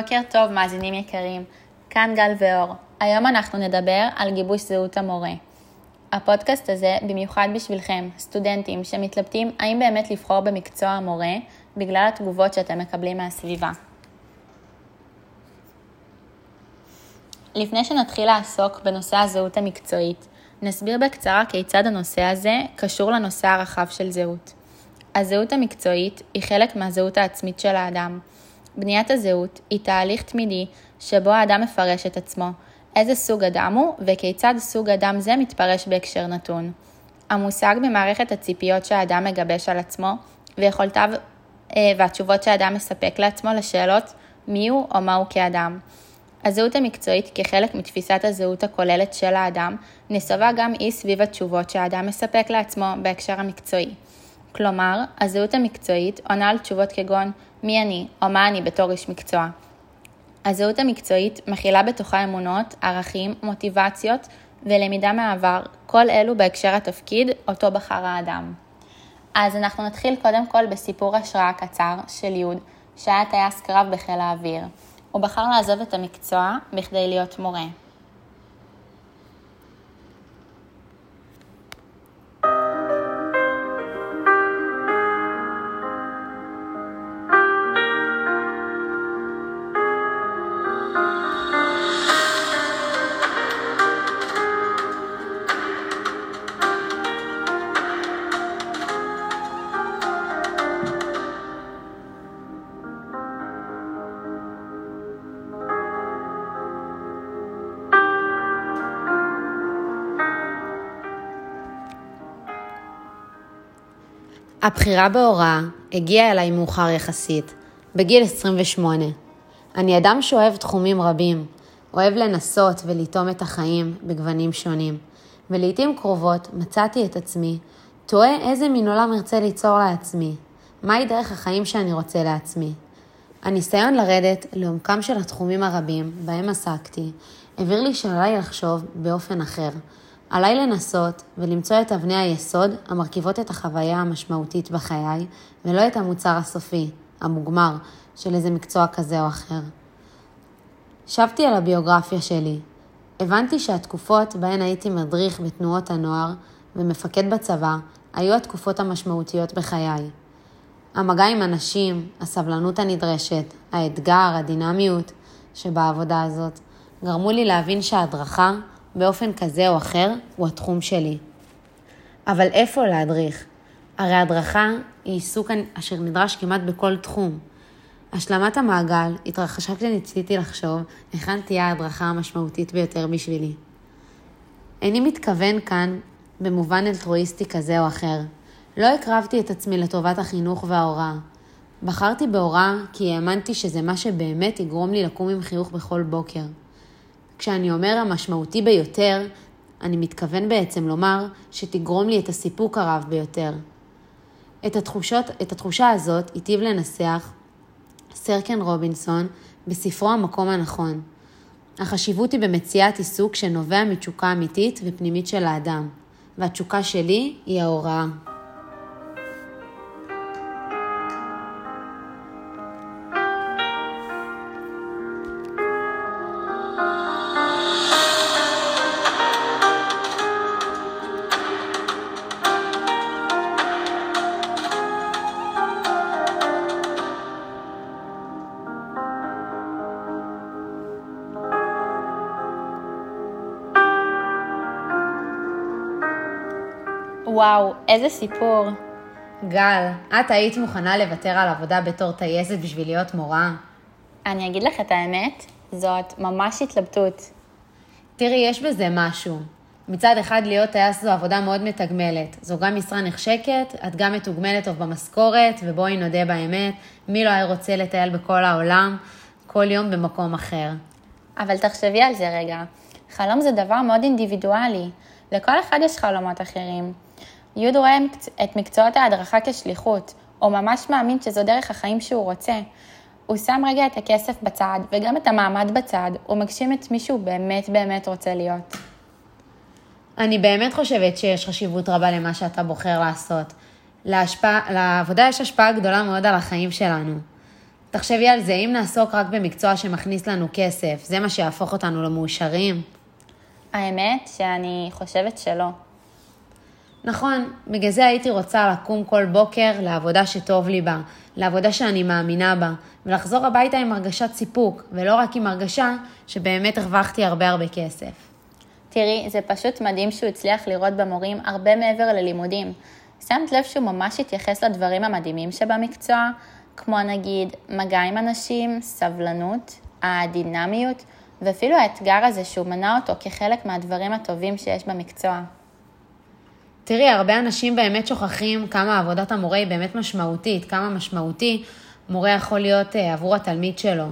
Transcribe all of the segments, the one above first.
בוקר טוב, מאזינים יקרים. כאן גל ואור. היום אנחנו נדבר על גיבוש זהות המורה. הפודקאסט הזה במיוחד בשבילכם, סטודנטים שמתלבטים האם באמת לבחור במקצוע המורה בגלל התגובות שאתם מקבלים מהסביבה. לפני שנתחיל לעסוק בנושא הזהות המקצועית, נסביר בקצרה כיצד הנושא הזה קשור לנושא הרחב של זהות. הזהות המקצועית היא חלק מהזהות העצמית של האדם. בניית הזהות היא תהליך תמידי שבו האדם מפרש את עצמו, איזה סוג אדם הוא וכיצד סוג אדם זה מתפרש בהקשר נתון. המושג במערכת הציפיות שהאדם מגבש על עצמו ויכולתיו אה, והתשובות שהאדם מספק לעצמו לשאלות מי הוא או מהו כאדם. הזהות המקצועית כחלק מתפיסת הזהות הכוללת של האדם נסובה גם היא סביב התשובות שהאדם מספק לעצמו בהקשר המקצועי. כלומר, הזהות המקצועית עונה על תשובות כגון מי אני או מה אני בתור איש מקצוע. הזהות המקצועית מכילה בתוכה אמונות, ערכים, מוטיבציות ולמידה מהעבר, כל אלו בהקשר התפקיד אותו בחר האדם. אז אנחנו נתחיל קודם כל בסיפור השראה קצר של יוד, שהיה טייס קרב בחיל האוויר. הוא בחר לעזוב את המקצוע בכדי להיות מורה. הבחירה בהוראה הגיעה אליי מאוחר יחסית, בגיל 28. אני אדם שאוהב תחומים רבים, אוהב לנסות ולטעום את החיים בגוונים שונים, ולעיתים קרובות מצאתי את עצמי תוהה איזה מין עולם ארצה ליצור לעצמי, מהי דרך החיים שאני רוצה לעצמי. הניסיון לרדת לעומקם של התחומים הרבים בהם עסקתי, העביר לי שעליי לחשוב באופן אחר, עליי לנסות ולמצוא את אבני היסוד המרכיבות את החוויה המשמעותית בחיי, ולא את המוצר הסופי, המוגמר, של איזה מקצוע כזה או אחר. שבתי על הביוגרפיה שלי. הבנתי שהתקופות בהן הייתי מדריך בתנועות הנוער ומפקד בצבא היו התקופות המשמעותיות בחיי. המגע עם אנשים, הסבלנות הנדרשת, האתגר, הדינמיות שבעבודה הזאת, גרמו לי להבין שההדרכה באופן כזה או אחר הוא התחום שלי. אבל איפה להדריך? הרי הדרכה היא עיסוק אשר נדרש כמעט בכל תחום. השלמת המעגל התרחשה כשניסיתי לחשוב היכן תהיה ההדרכה המשמעותית ביותר בשבילי. איני מתכוון כאן במובן אלטרואיסטי כזה או אחר. לא הקרבתי את עצמי לטובת החינוך וההוראה. בחרתי בהוראה כי האמנתי שזה מה שבאמת יגרום לי לקום עם חיוך בכל בוקר. כשאני אומר המשמעותי ביותר, אני מתכוון בעצם לומר שתגרום לי את הסיפוק הרב ביותר. את, התחושות, את התחושה הזאת היטיב לנסח סרקן רובינסון בספרו המקום הנכון. החשיבות היא במציאת עיסוק שנובע מתשוקה אמיתית ופנימית של האדם, והתשוקה שלי היא ההוראה. וואו, איזה סיפור. גל, את היית מוכנה לוותר על עבודה בתור טייסת בשביל להיות מורה? אני אגיד לך את האמת, זאת ממש התלבטות. תראי, יש בזה משהו. מצד אחד להיות טייס זו עבודה מאוד מתגמלת. זו גם משרה נחשקת, את גם מתוגמלת טוב במשכורת, ובואי נודה באמת, מי לא היה רוצה לטייל בכל העולם, כל יום במקום אחר. אבל תחשבי על זה רגע. חלום זה דבר מאוד אינדיבידואלי. לכל אחד יש חלומות אחרים. יוד רואה את מקצועות ההדרכה כשליחות, או ממש מאמין שזו דרך החיים שהוא רוצה. הוא שם רגע את הכסף בצד, וגם את המעמד בצד, הוא מגשים את מי שהוא באמת באמת רוצה להיות. אני באמת חושבת שיש חשיבות רבה למה שאתה בוחר לעשות. להשפע... לעבודה יש השפעה גדולה מאוד על החיים שלנו. תחשבי על זה, אם נעסוק רק במקצוע שמכניס לנו כסף, זה מה שיהפוך אותנו למאושרים? האמת שאני חושבת שלא. נכון, בגלל זה הייתי רוצה לקום כל בוקר לעבודה שטוב לי בה, לעבודה שאני מאמינה בה, ולחזור הביתה עם הרגשת סיפוק, ולא רק עם הרגשה שבאמת הרווחתי הרבה הרבה כסף. תראי, זה פשוט מדהים שהוא הצליח לראות במורים הרבה מעבר ללימודים. שמת לב שהוא ממש התייחס לדברים המדהימים שבמקצוע, כמו נגיד מגע עם אנשים, סבלנות, הדינמיות, ואפילו האתגר הזה שהוא מנה אותו כחלק מהדברים הטובים שיש במקצוע. תראי, הרבה אנשים באמת שוכחים כמה עבודת המורה היא באמת משמעותית, כמה משמעותי מורה יכול להיות אה, עבור התלמיד שלו.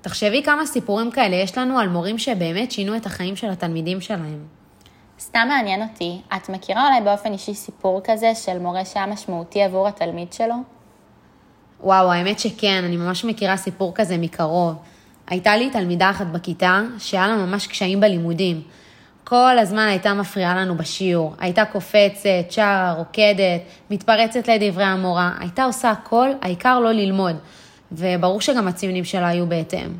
תחשבי כמה סיפורים כאלה יש לנו על מורים שבאמת שינו את החיים של התלמידים שלהם. סתם מעניין אותי, את מכירה אולי באופן אישי סיפור כזה של מורה שהיה משמעותי עבור התלמיד שלו? וואו, האמת שכן, אני ממש מכירה סיפור כזה מקרוב. הייתה לי תלמידה אחת בכיתה שהיה לה ממש קשיים בלימודים. כל הזמן הייתה מפריעה לנו בשיעור. הייתה קופצת, שרה, רוקדת, מתפרצת לדברי המורה. הייתה עושה הכל, העיקר לא ללמוד. וברור שגם הציונים שלה היו בהתאם.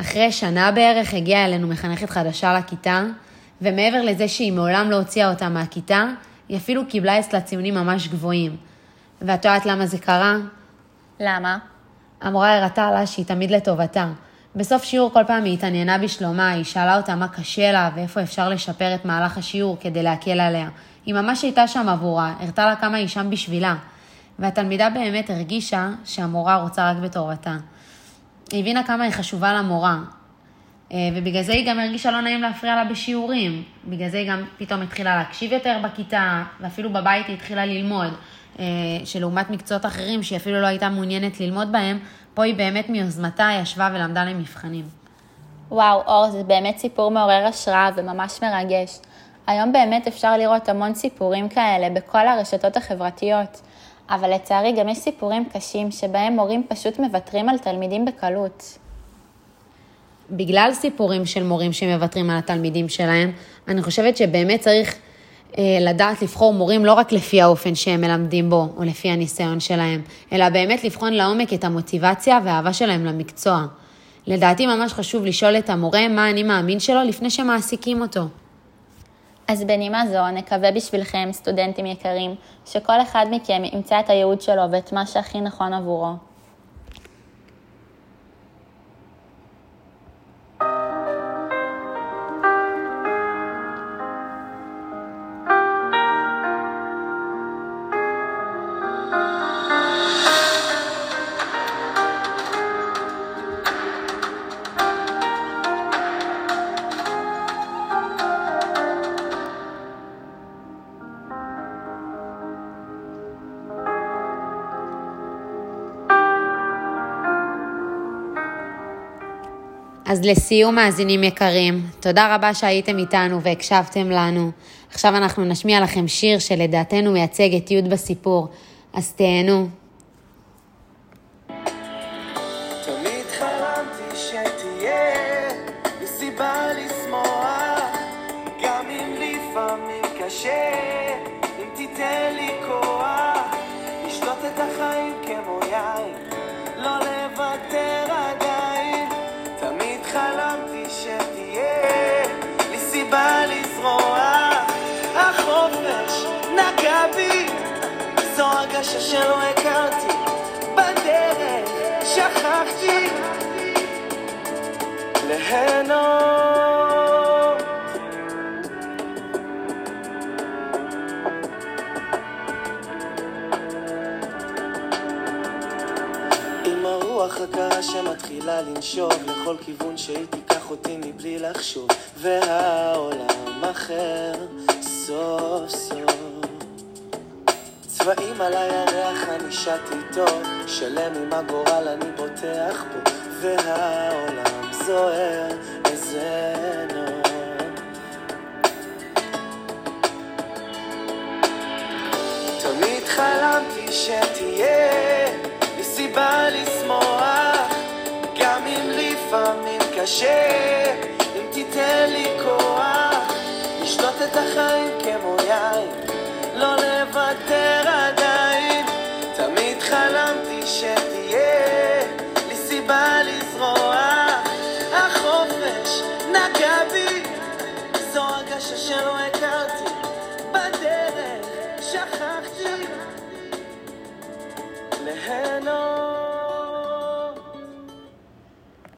אחרי שנה בערך הגיעה אלינו מחנכת חדשה לכיתה, ומעבר לזה שהיא מעולם לא הוציאה אותה מהכיתה, היא אפילו קיבלה אצלה ציונים ממש גבוהים. ואת יודעת למה זה קרה? למה? המורה הראתה לה שהיא תמיד לטובתה. בסוף שיעור כל פעם היא התעניינה בשלומה, היא שאלה אותה מה קשה לה ואיפה אפשר לשפר את מהלך השיעור כדי להקל עליה. היא ממש הייתה שם עבורה, הראתה לה כמה היא שם בשבילה. והתלמידה באמת הרגישה שהמורה רוצה רק בטובתה. היא הבינה כמה היא חשובה למורה, אה, ובגלל זה היא גם הרגישה לא נעים להפריע לה בשיעורים. בגלל זה היא גם פתאום התחילה להקשיב יותר בכיתה, ואפילו בבית היא התחילה ללמוד. אה, שלעומת מקצועות אחרים שהיא אפילו לא הייתה מעוניינת ללמוד בהם, פה היא באמת מיוזמתה ישבה ולמדה למבחנים. וואו, אור, זה באמת סיפור מעורר השראה וממש מרגש. היום באמת אפשר לראות המון סיפורים כאלה בכל הרשתות החברתיות, אבל לצערי גם יש סיפורים קשים שבהם מורים פשוט מוותרים על תלמידים בקלות. בגלל סיפורים של מורים שמוותרים על התלמידים שלהם, אני חושבת שבאמת צריך לדעת לבחור מורים לא רק לפי האופן שהם מלמדים בו או לפי הניסיון שלהם, אלא באמת לבחון לעומק את המוטיבציה והאהבה שלהם למקצוע. לדעתי ממש חשוב לשאול את המורה מה אני מאמין שלו לפני שמעסיקים אותו. אז בנימה זו נקווה בשבילכם, סטודנטים יקרים, שכל אחד מכם ימצא את הייעוד שלו ואת מה שהכי נכון עבורו. אז לסיום, מאזינים יקרים, תודה רבה שהייתם איתנו והקשבתם לנו. עכשיו אנחנו נשמיע לכם שיר שלדעתנו מייצג את י' בסיפור, אז תהנו. שלא הכרתי בדרך שכחתי. ליהנות. עם הרוח הקרה שמתחילה לנשוב לכל כיוון שהיא תיקח אותי מבלי לחשוב והעולם אחר סוף סוף צבעים על הירח אני שט איתו, שלם עם הגורל אני בוטח בו, והעולם זוהר, איזה נור. תמיד חלמתי שתהיה לי סיבה לשמוח, גם אם לפעמים קשה, אם תיתן לי כוח, לשתות את החיים כמו יין. לוותר עדיין, תמיד חלמתי שתהיה